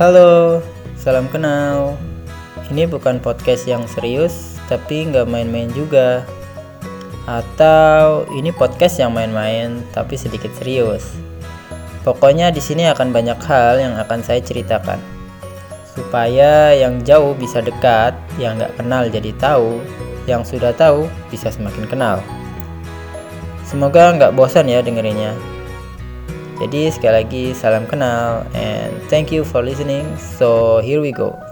Halo, salam kenal. Ini bukan podcast yang serius, tapi nggak main-main juga. Atau ini podcast yang main-main, tapi sedikit serius. Pokoknya di sini akan banyak hal yang akan saya ceritakan. Supaya yang jauh bisa dekat, yang nggak kenal jadi tahu, yang sudah tahu bisa semakin kenal. Semoga nggak bosan ya dengerinnya. Jadi sekali lagi salam kenal and thank you for listening. So here we go.